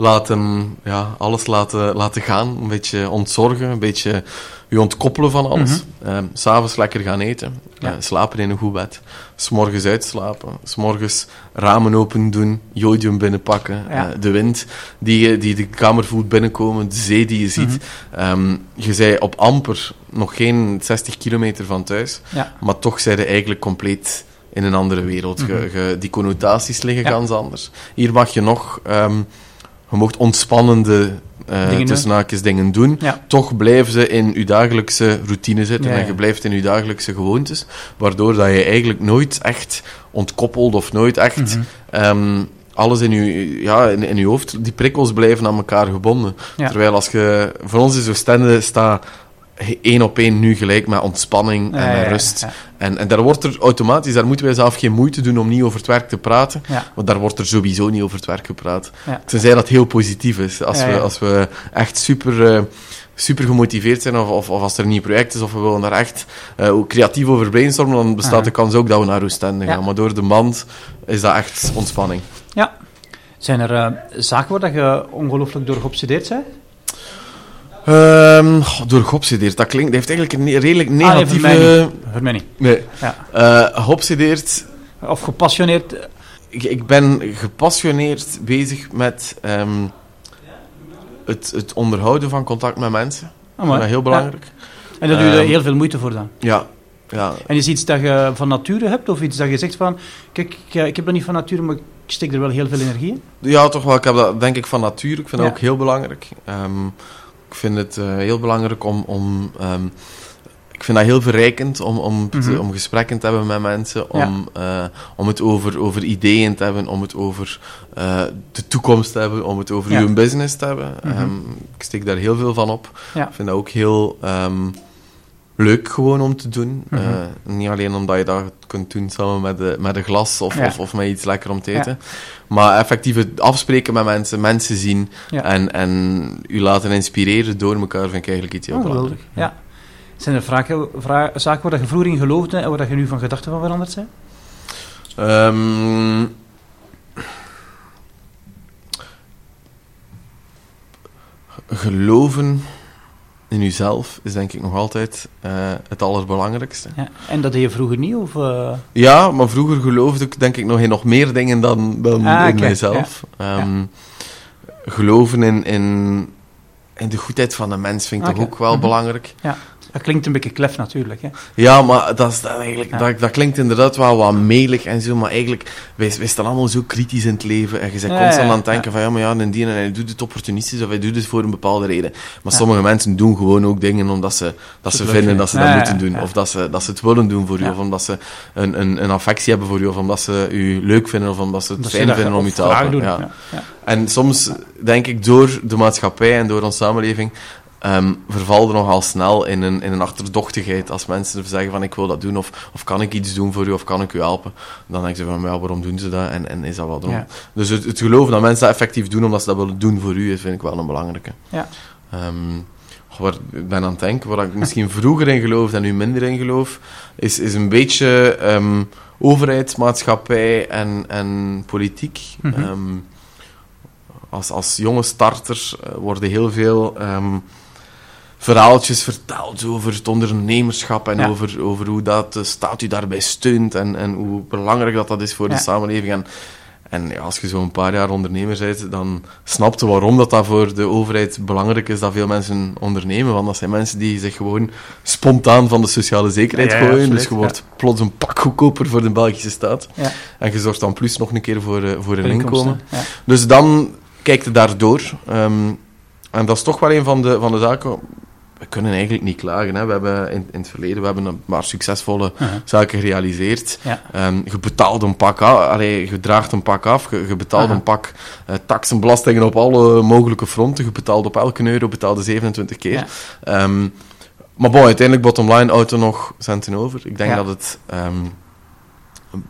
laten, ja, alles laten, laten gaan, een beetje ontzorgen, een beetje je ontkoppelen van alles. Ehm, S'avonds lekker gaan eten. Ja. eh, slapen in een goed bed, s'morgens uitslapen, s'morgens ramen open doen, jodium binnenpakken, Ja. eh, de wind die, die de kamer voelt binnenkomen, de zee die je ziet. Mhm. Ehm, je zei op amper nog geen 60 kilometer van thuis, Ja. maar toch zijn je eigenlijk compleet in een andere wereld. Mhm. je- die connotaties liggen ganz anders. Hier mag je nog, ehm, je mocht ontspannende eh Dingen doen. tussen haakjes dingen doen. Ja. Toch blijven ze in je dagelijkse routine zitten Ja, en je blijft in je dagelijkse gewoontes, waardoor dat je eigenlijk nooit echt ontkoppelt of nooit echt Mhm. ehm, alles in je, ja, in, in je hoofd, die prikkels blijven aan elkaar gebonden. Terwijl als je, voor ons is Oostende staat één op één nu gelijk met ontspanning en Ja, ja, ja, rust. ja. En, en daar wordt er automatisch, daar moeten wij zelf geen moeite doen om niet over het werk te praten, Ja. want daar wordt er sowieso niet over het werk gepraat. Ja. Tenzij dat heel positief is. Als, Ja, we, ja. als we echt super, eh, super gemotiveerd zijn, of, of, of als er een nieuw project is, of we willen daar echt ook creatief over brainstormen, dan bestaat de kans ook dat we naar Oostende Ja. gaan. Maar door de band is dat echt ontspanning. Ja. Zijn er eh, zaken waar dat je ongelooflijk door geobsedeerd bent? Ehm, door geobsedeerd, dat klinkt, dat heeft eigenlijk een redelijk Ah, nee, voor mij negatieve... niet. Voor mij niet. nee. Ja. Eh, geobsedeerd, Of gepassioneerd. eh, ik, ik ben gepassioneerd bezig met ehm, het, het onderhouden van contact met mensen. ah, Dat is heel belangrijk. Ja. En daar doe je Ehm, heel veel moeite voor dan. Ja, ja. En is iets dat je van nature hebt, of iets dat je zegt van, kijk, ik, eh, ik heb dat niet van nature, maar ik steek er wel heel veel energie in? Ja, toch wel. Ik heb dat denk ik van natuur. Ik vind dat ook heel belangrijk. Ik vind het eh, heel belangrijk om... om ehm, ik vind dat heel verrijkend om, om, te- Mhm. om gesprekken te hebben met mensen, Ja. om, eh, om het over, over ideeën te hebben, om het over eh, de toekomst te hebben, om het over Ja. uw business te hebben. Mhm. Ehm, ik steek daar heel veel van op. Ik vind dat ook heel ehm, leuk gewoon om te doen. Mhm. Eh, niet alleen omdat je dat kunt doen samen met, de, met een glas of, Ja. of, of met iets lekker om te Ja. eten. Maar effectief het afspreken met mensen, mensen zien Ja. en, en u laten inspireren door elkaar vind ik eigenlijk iets heel Oh, belangrijk. Ja. Zijn er vragen, vra- zaken waar je vroeger in geloofde en waar je nu van gedachten van veranderd bent? Ehm, geloven in uzelf is denk ik nog altijd eh, het allerbelangrijkste. Ja. En dat deed je vroeger niet? Of, eh, Ja, maar vroeger geloofde ik denk ik nog in nog meer dingen dan, dan Ah, in mijzelf. Ehm, Geloven in, in, in de goedheid van de mens vind ik toch ook wel Mhm. belangrijk. Dat klinkt een beetje klef natuurlijk. Hè? Ja, maar dat, is, dat, eigenlijk, Ja. dat, dat klinkt inderdaad wel wat melig en zo, maar eigenlijk, wij, wij staan allemaal zo kritisch in het leven en je bent Ja, constant ja, aan het denken van, ja, maar ja, een die en hij doet het opportunistisch of hij doet het voor een bepaalde reden. Maar sommige mensen doen gewoon ook dingen omdat ze, dat Ze vinden dat ze dat moeten doen, of dat ze, dat ze het willen doen voor u, of omdat ze een, een, een affectie hebben voor u, of omdat ze u leuk vinden, of omdat ze het Dat fijn vinden om u te helpen. En soms denk ik door de maatschappij en door onze samenleving ehm vervallen nogal snel in een, in een achterdochtigheid. Als mensen zeggen van ik wil dat doen, of, of kan ik iets doen voor u, of kan ik u helpen. Dan denk je van ja, waarom doen ze dat? En, en is dat wel? Ja. Dus het, het geloven dat mensen dat effectief doen omdat ze dat willen doen voor u, is, vind ik wel een belangrijke. Ja. Ehm, waar, ik ben aan het denken, waar ik misschien vroeger in geloof en nu minder in geloof, is, is een beetje ehm, overheid, maatschappij en, en politiek. Mhm. Als, als jonge starter eh, worden heel veel verhaaltjes verteld over het ondernemerschap en Ja. over, over hoe dat de staat u daarbij steunt en, en hoe belangrijk dat, dat is voor Ja. de samenleving. En, en ja, als je zo een paar jaar ondernemer bent, dan snap je waarom dat, dat voor de overheid belangrijk is dat veel mensen ondernemen. Want dat zijn mensen die zich gewoon spontaan van de sociale zekerheid Ja, gooien. absoluut, dus je wordt plots een pak goedkoper voor de Belgische staat. En je zorgt dan plus nog een keer voor, eh, voor een inkomen. Dus dan kijkt je daardoor. Ehm, en dat is toch wel een van de, van de zaken. We kunnen eigenlijk niet klagen. Hè. We hebben in, in het verleden we hebben een paar succesvolle Uh-huh. zaken gerealiseerd. Ja. Ehm, je betaalt een pak af, allee, je draagt een pak af, je, je betaalt Aha. een pak eh taxen, belastingen op alle mogelijke fronten. Je betaalt op elke euro betaalde 27 keer. Ja. Ehm, maar bon, uiteindelijk, bottom line, auto nog centen over. Ik denk Ja. dat het ehm,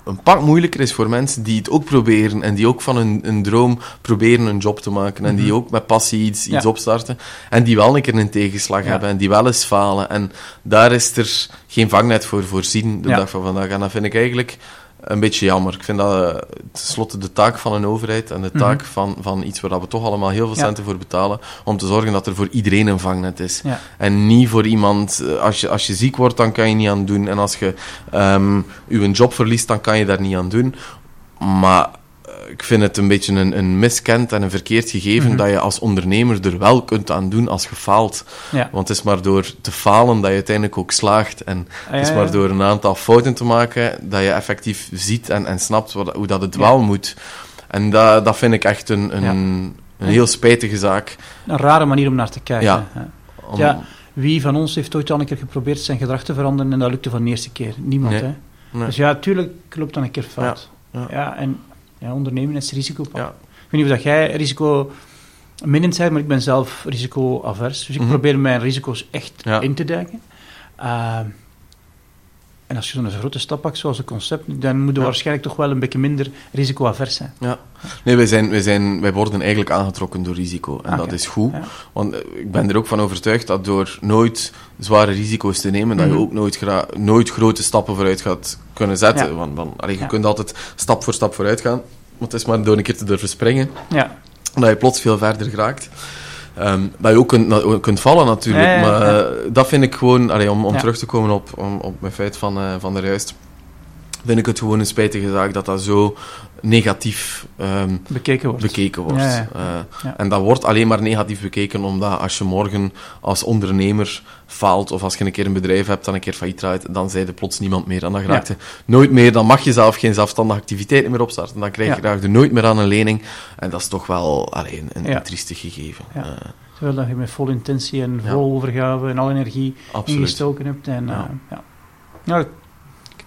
een, pak moeilijker is voor mensen die het ook proberen en die ook van hun, hun droom proberen een job te maken en die Mhm. ook met passie iets, iets Ja. opstarten en die wel een keer een tegenslag Ja. hebben en die wel eens falen. En daar is er geen vangnet voor voorzien de Ja. dag van vandaag. En dat vind ik eigenlijk een beetje jammer. Ik vind dat eh, tenslotte de taak van een overheid en de Mhm. taak van, van iets waar we toch allemaal heel veel Ja. centen voor betalen, om te zorgen dat er voor iedereen een vangnet is. Ja. En niet voor iemand, eh, als je, als je ziek wordt, dan kan je niet aan doen. En als je ehm je job verliest, dan kan je daar niet aan doen. Maar ik vind het een beetje een, een miskend en een verkeerd gegeven Mhm. dat je als ondernemer er wel kunt aan doen als je faalt. Ja. Want het is maar door te falen dat je uiteindelijk ook slaagt. En Ah, het is maar door een aantal fouten te maken dat je effectief ziet en, en snapt wat, hoe dat het wel moet. En dat, dat vind ik echt een, een, een heel spijtige zaak. Een rare manier om naar te kijken. Om- Ja. Wie van ons heeft ooit al een keer geprobeerd zijn gedrag te veranderen en dat lukte van de eerste keer? Niemand, Nee. hè? Nee. Dus ja, tuurlijk loopt dan een keer fout. Ja, Ja, ja. en ja, ondernemen is risico. Ja. Ik weet niet of dat jij risico minnend bent, maar ik ben zelf risico-avers. Dus ik Mhm. probeer mijn risico's echt Ja. in te duiken. Ehm, en als je zo'n grote stap pakt, zoals een concept, dan moet je Ja. waarschijnlijk toch wel een beetje minder risico-avers zijn. Ja. Nee, wij, zijn, wij, zijn, wij worden eigenlijk aangetrokken door risico. En Ah, dat is goed. Ja. Want eh, ik ben er ook van overtuigd dat door nooit zware risico's te nemen, dat Mhm. je ook nooit, gra- nooit grote stappen vooruit gaat kunnen zetten. Ja. Want, want allee, je Ja. kunt altijd stap voor stap vooruit gaan. Maar het is maar door een keer te durven springen, Ja, dat je plots veel verder geraakt. Ehm, dat je ook kunt, kunt vallen natuurlijk. Ja, maar eh, dat vind ik gewoon, allee, om, om terug te komen op, om, op mijn feit van, eh van de juist, vind ik het gewoon een spijtige zaak dat dat zo negatief ehm, bekeken wordt. bekeken wordt. Ja, ja. Eh, Ja. En dat wordt alleen maar negatief bekeken omdat als je morgen als ondernemer faalt of als je een keer een bedrijf hebt dat een keer failliet draait, dan er plots niemand meer. En dan raakt je nooit meer, dan mag je zelf geen zelfstandige activiteit meer opstarten. Dan krijg je Ja. raak je nooit meer aan een lening. En dat is toch wel allee, een, een Ja. triestig gegeven. Ja. Eh, Terwijl dat je met vol intentie en Ja. vol overgave en al energie Absoluut. ingestoken hebt. En, Ja. ja. ja.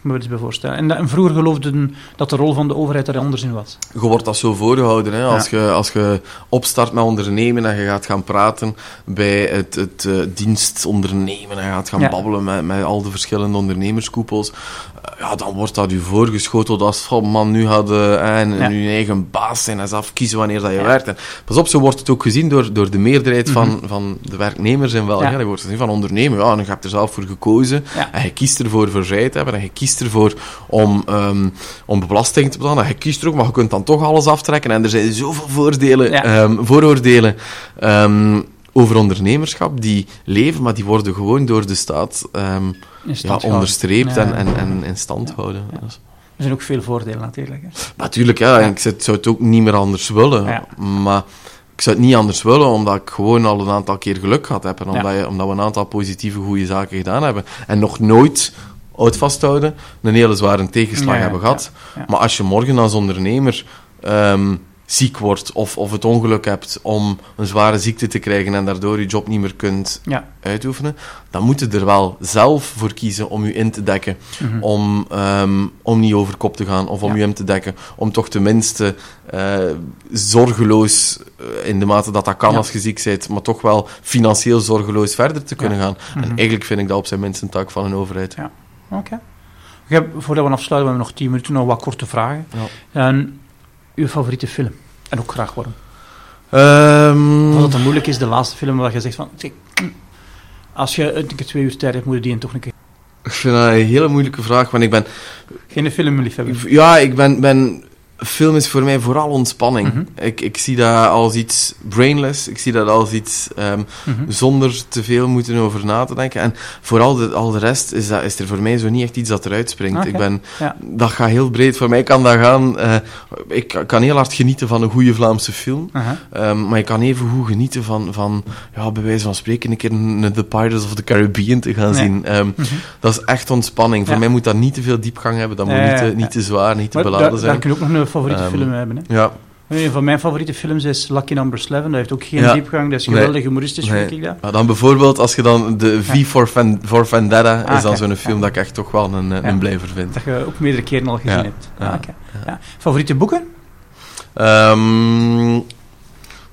Me wel eens bij voorstellen. En, en vroeger geloofden dat de rol van de overheid er anders in was. Je wordt dat zo voorgehouden. Hè? Als, Ja. je, als je opstart met ondernemen en je gaat gaan praten bij het, het eh, dienstondernemen en je gaat gaan Ja. babbelen met, met al de verschillende ondernemerskoepels, eh, ja, dan wordt dat u voorgeschoteld als van man, nu gaat je en, Ja. je eigen baas zijn en zelf kiezen wanneer dat je Ja. werkt. En pas op, zo wordt het ook gezien door, door de meerderheid van, Mhm. van de werknemers in België. Ja. Die wordt gezien van ondernemen, ja, en je hebt er zelf voor gekozen en je kiest ervoor voor vrij te hebben en je kiest ervoor om, ehm, om belasting te betalen. En je kiest er ook, maar je kunt dan toch alles aftrekken. En er zijn zoveel voordelen, Ja. ehm, vooroordelen ehm, over ondernemerschap die leven, maar die worden gewoon door de staat ja, onderstreept en, en, en in stand houden. Dus- Er zijn ook veel voordelen natuurlijk. Hè. Natuurlijk, ja, Ja. ik zou het ook niet meer anders willen. Maar ik zou het niet anders willen, omdat ik gewoon al een aantal keer geluk gehad heb. En Ja. omdat, je, omdat we een aantal positieve, goede zaken gedaan hebben. En nog nooit, oud vasthouden, een hele zware tegenslag Ja, hebben ja, gehad. ja. Maar als je morgen als ondernemer ehm, ziek wordt of, of het ongeluk hebt om een zware ziekte te krijgen en daardoor je job niet meer kunt Ja. uitoefenen, dan moet je er wel zelf voor kiezen om je in te dekken, Mhm. om, ehm, om niet over kop te gaan of om Ja. je in te dekken, om toch tenminste eh, zorgeloos, eh, in de mate dat dat kan Ja. als je ziek bent, maar toch wel financieel zorgeloos verder te kunnen gaan. En Mhm. eigenlijk vind ik dat op zijn minst een taak van een overheid. Oké. Ik heb, voordat we afsluiten, we hebben nog tien minuten, nog wat korte vragen. Ja. En uw favoriete film? En ook graag waarom? Ehm, Omdat het moeilijk is, de laatste film waar je zegt van... kijk, Als je een keer twee uur tijd hebt, moet je die en toch een keer... ik vind dat een hele moeilijke vraag, want ik ben Geen filmliefhebber. Ja, ik ben, ben... Film is voor mij vooral ontspanning. Mhm. ik, ik zie dat als iets brainless. Ik zie dat als iets ehm, Mhm. zonder te veel moeten over na te denken. En vooral de, al de rest is, dat, is er voor mij zo niet echt iets dat eruit springt. Ik ben, Ja. Dat gaat heel breed. Voor mij kan dat gaan... eh, ik kan- heel hard genieten van een goede Vlaamse film. Ehm, maar je kan even goed genieten van, van ja, bij wijze van spreken, een keer een The Pirates of the Caribbean te gaan Nee. zien. Ehm, Mhm. Dat is echt ontspanning. Voor Ja. mij moet dat niet te veel diepgang hebben. Dat moet niet, te, niet te zwaar, niet te beladen zijn. daar kun je ook nog een favoriete Ehm, film hebben. Hè? Ja, Een van mijn favoriete films is Lucky Number 11. Dat heeft ook geen Ja. diepgang. Dat is Nee. geweldig humoristisch, Nee. vind ik dat. dan bijvoorbeeld als je dan de V for, Vendetta Ah, is dan zo'n film dat ik echt toch wel een, een blijver vind. Dat je ook meerdere keren al gezien hebt. Ja. Ah. Favoriete boeken? Ehm,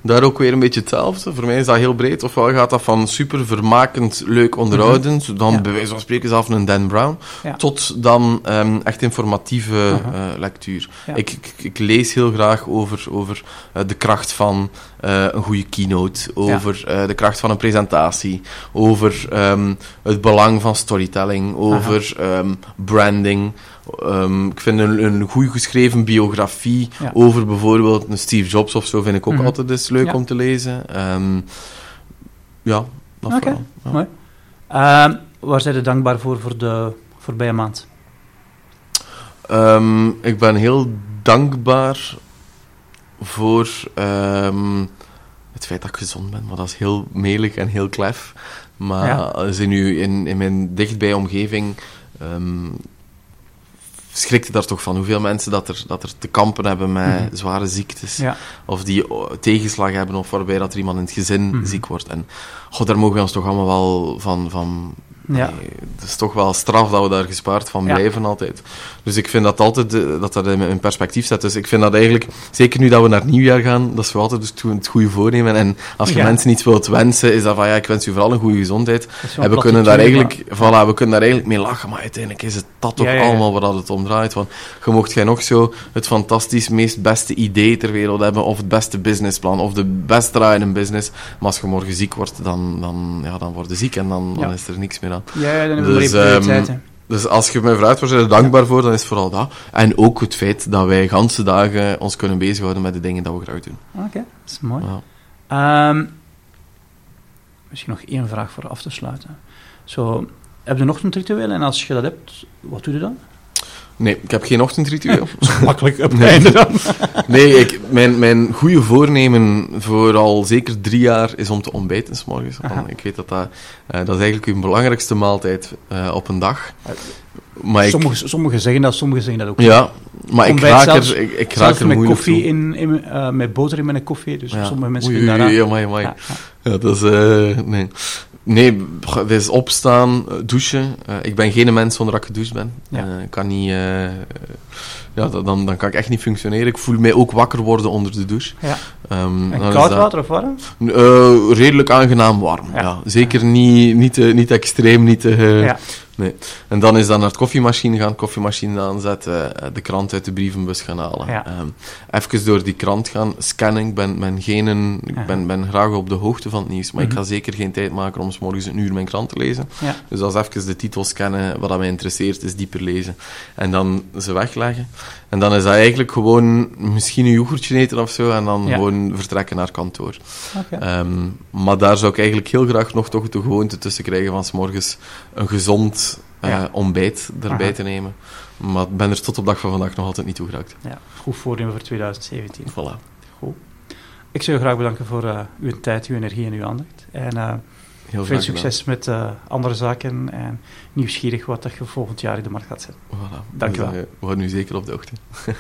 daar ook weer een beetje hetzelfde. Voor mij is dat heel breed. Ofwel gaat dat van super vermakend, leuk onderhoudend, dan Ja. bij wijze van spreken zelf een Dan Brown, Ja. tot dan ehm, echt informatieve eh, lectuur. Ja. Ik, ik, ik lees heel graag over, over eh, de kracht van eh, een goede keynote, over de kracht van een presentatie, over ehm, het belang van storytelling, over ehm, branding. Ehm, ik vind een, een goed geschreven biografie Ja. over bijvoorbeeld een Steve Jobs of zo, vind ik ook Mhm. altijd eens leuk Ja. om te lezen. Ehm, ja, dat vooral. Ja. Mooi. Ehm, waar zijn je dankbaar voor voor de voorbije maand? Ik ben heel dankbaar voor het feit dat ik gezond ben, maar dat is heel melig en heel klef. Maar Ja. als in, in, in mijn dichtbij omgeving schrikte daar toch van hoeveel mensen dat er, dat er te kampen hebben met Mhm. zware ziektes. Ja. Of die oh, tegenslag hebben, of waarbij dat er iemand in het gezin Mhm. ziek wordt. En god, daar mogen we ons toch allemaal wel van... van Ja. Nee, het is toch wel straf dat we daar gespaard van Ja. blijven altijd. Dus ik vind dat altijd dat dat in, perspectief zet. Dus ik vind dat eigenlijk, zeker nu dat we naar het nieuwjaar gaan, dat is voor altijd dus het, het goede voornemen. En als je Ja. mensen iets wilt wensen, is dat van ja, ik wens u vooral een goede gezondheid. En we kunnen daar eigenlijk, voilà, we kunnen daar eigenlijk mee lachen, maar uiteindelijk is het dat toch ja. allemaal waar dat het om draait. Want je mocht jij nog zo het fantastisch, meest beste idee ter wereld hebben, of het beste businessplan, of de best draaiende business. Maar als je morgen ziek wordt, dan, dan, ja, dan word je ziek en dan, dan is er niks meer aan. Ja, ja, dan hebben we Dus, ehm. Dus als je mij vraagt, waar zijn we dankbaar voor, dan is het vooral dat. En ook het feit dat wij ganse dagen ons kunnen bezighouden met de dingen die we graag doen. Oké, dat is mooi. Ja. Ehm, misschien nog één vraag voor af te sluiten. Zo, heb je een ochtendritueel en als je dat hebt, wat doe je dan? Nee, ik heb geen ochtendritueel. Makkelijk op het einde dan. nee, ik, mijn, mijn goede voornemen voor al zeker drie jaar is om te ontbijten s'morgens. Ik weet dat dat, uh, dat is eigenlijk uw belangrijkste maaltijd uh, op een dag. Maar sommigen, ik, sommigen zeggen dat, sommigen zeggen dat ook Ja, maar ik raak zelfs, er, ik, ik raak er met koffie toe. in, in uh, met boter in mijn koffie, dus ja. sommige mensen oei, kunnen. Ja, amai, amai. Ja, ja. ja, dat is... Nee. Nee, het is opstaan, douchen. Uh, ik ben geen mens zonder dat ik gedoucht ben. Ja. Uh, ik kan niet... Uh, ja, dan, dan kan ik echt niet functioneren. Ik voel mij ook wakker worden onder de douche. Ja. Um, en koud water of warm? redelijk aangenaam warm, ja. ja. Zeker niet, niet, te, niet extreem, niet te... Nee. En dan is dan naar het koffiemachine gaan, koffiemachine aanzetten, de krant uit de brievenbus gaan halen. Ja. Um, even door die krant gaan scannen. Ik ben, ben, geen, ik ben, ben graag op de hoogte van het nieuws, maar Mhm. ik ga zeker geen tijd maken om 's morgens een uur mijn krant te lezen. Ja. Dus als even de titel scannen, wat dat mij interesseert, is dieper lezen. En dan ze wegleggen. En dan is dat eigenlijk gewoon misschien een yoghurtje eten of zo, en dan Ja. gewoon vertrekken naar kantoor. Okay. Um, maar daar zou ik eigenlijk heel graag nog toch de gewoonte tussen krijgen van 's morgens een gezond Ja. ontbijt erbij Aha. te nemen. Maar ik ben er tot op dag van vandaag nog altijd niet toe geraakt. Ja, goed voornemen voor 2017. Voilà. Ik zou je graag bedanken voor uh, uw tijd, uw energie en uw aandacht. En uh, Heel veel succes met uh, andere zaken en nieuwsgierig wat je volgend jaar in de markt gaat zetten. Voilà. Dank je wel. Dus, uh, we worden nu zeker op de hoogte.